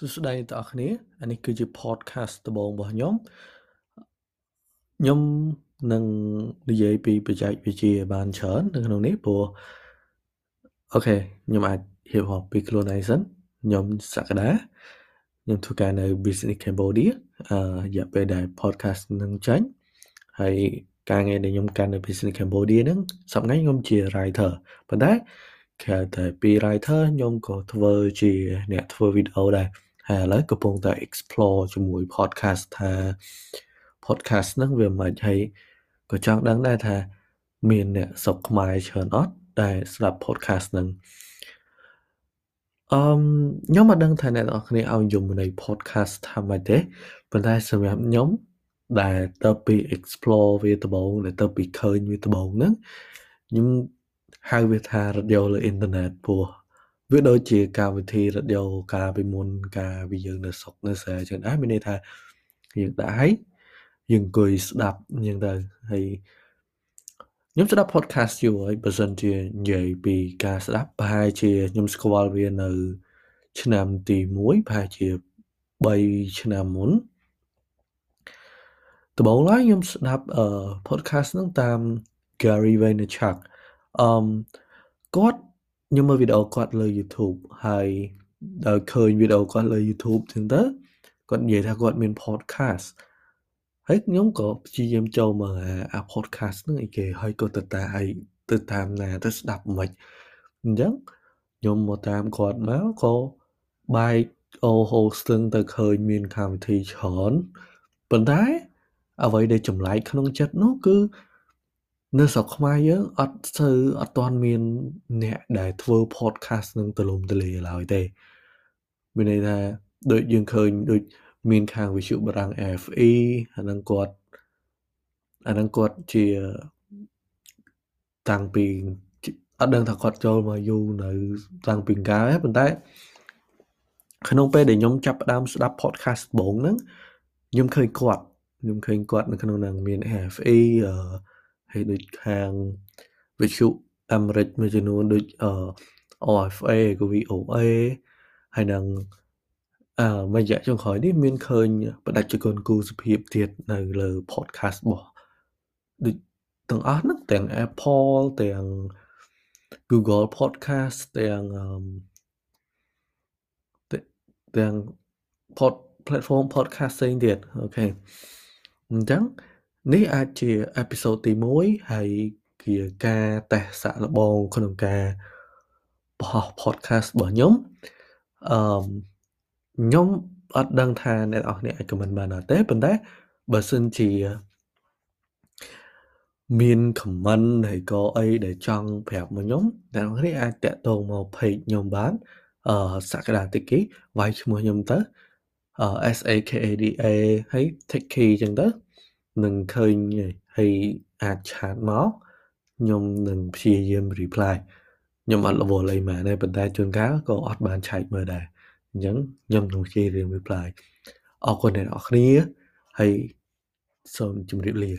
សួស្តីទាំងអស់គ្នាអានេះគឺជា podcast ដំបូងរបស់ខ្ញុំខ្ញុំនឹងនិយាយពីបច្ចេកវិទ្យាបានច្រើននៅក្នុងនេះព្រោះអូខេខ្ញុំអាចរៀបរាប់ពីខ្លួនឯងសិនខ្ញុំសក្តាខ្ញុំធ្វើការនៅ Business Cambodia អឺរយៈពេលដែល podcast នឹងចេញហើយការងារដែលខ្ញុំកាន់នៅ Business Cambodia ហ្នឹងសប្តាហ៍ខ្ញុំជា writer ប៉ុន្តែក្រៅតែពី writer ខ្ញុំក៏ធ្វើជាអ្នកធ្វើវីដេអូដែរ ហើយឥឡូវកំពុងតែ explore ជាមួយ podcast ថា podcast ហ្នឹងវាមិនហើយក៏ចង់ដឹងដែរថា មានអ្នកស្រុកខ្មែរច្រើនអត់ដែលស្ដាប់ podcast ហ្នឹងអឺខ្ញុំមិនដឹងថាអ្នកនរគ្នាឲ្យយំនៃ podcast ថាម៉េចទេប៉ុន្តែសម្រាប់ខ្ញុំដែលទៅពី explore វាដំបូងដែលទៅពីឃើញវាដំបូងហ្នឹងខ្ញុំហៅវាថារ៉ាឌីយ៉ូលើអ៊ីនធឺណិតព្រោះ វាដូចជាកម្មវិធីរ៉ាឌីយ៉ូកាលពីមុនកាលពីយើងនៅស្រុកនៅស្រែចឹងដែរមានន័យថាយើងដាក់ឲ្យយើងអង្គុយស្ដាប់ចឹងទៅហើយខ្ញុំស្ដាប់ podcast យូរហើយបើសិនជានិយាយពីការស្ដាប់ប្រហែលជាខ្ញុំស្គាល់វានៅ ឆ្នាំទី1ប្រហែលជា3ឆ្នាំមុនដំបូងឡើយខ្ញុំស្ដាប់អឺ podcast ហ្នឹងតាម Gary Vaynerchuk អឺគាត់ ខ្ញុំមើលវីដេអូគាត់លើ YouTube ហើយដល់ឃើញវីដេអូគាត់លើ YouTube ចឹងទៅគាត់និយាយថាគាត់មាន podcast ហើយខ្ញុំក៏ព្យាយាមចូលមើលអា podcast ហ្នឹងអីគេហើយក៏ទៅតាឲ្យទៅតាមណាទៅស្ដាប់មិនអញ្ចឹងខ្ញុំមកតាមគាត់មកក៏បែកអូហូស្ទឹងទៅឃើញមានកម្មវិធីច្រើនប៉ុន្តែអ្វីដែលចម្លែកក្នុងចិត្តនោះគឺ នៅស្រុកខ្មែរយើងអត់ស្ូវអត់ទាន់មានអ្នកដែលធ្វើ podcast នឹងទូលំទូលាយឡើយទេមានន័យថាដូចយើងឃើញដូចមានខាងវិទ្យុបារាំង FE អានឹងគាត់អានឹងគាត់ជាតាំងពីអត់ដឹងថាគាត់ចូលមកយូរនៅតាំងពីកាលហើយប៉ុន្តែ ក្នុងពេលដែលខ្ញុំចាប់ផ្ដើមស្ដាប់ podcast ដំបូងហ្នឹងខ្ញុំឃើញគាត់ខ្ញុំឃើញគាត់នៅក្នុងហ្នឹងមាន FE អឺ ហើយដូចខាងវិទ្យុអាមេរិកមួយចំនួនដូចអឺ OFA ក៏ VOA ហើយនឹងអឺមួយរយៈចុងក្រោយនេះមានឃើញបដិជនគូសុភាពទៀតនៅលើ podcast របស់ដូចទាំងអស់ហ្នឹងទាំង Apple ទាំង Google Podcast ទាំងទាំង pod platform podcast ផ្សេងទៀតអូខេអញ្ចឹង នេះអាចជាអេពីសូតទី1ហើយជាការតេស្តសាកល្បងក្នុងការបោះ podcast របស់ខ្ញុំអឺខ្ញុំអត់ដឹងថាអ្នកនរគ្នាអាច comment បានអត់ទេប៉ុន្តែបើសិនជាមាន comment ហើយក៏អីដែលចង់ប្រាប់មកខ្ញុំអ្នកនរគ្នាអាចតាក់ទងមក page ខ្ញុំបានអឺសក្តាតិគីវាយឈ្មោះខ្ញុំទៅអឺ S A K A D A ហើយ Tiki ចឹងទៅ នឹងឃើញហើយអាចឆាតមកខ្ញុំនឹងព្យាយាម reply ខ្ញុំអត់រវល់អីមែនទេប៉ុន្តែជួនកាលក៏អត់បានឆែកមើលដែរអញ្ចឹងខ្ញុំនឹងព្យាយាម reply អរគុណអ្នកនរគ្នាហើយសូមជម្រាបលា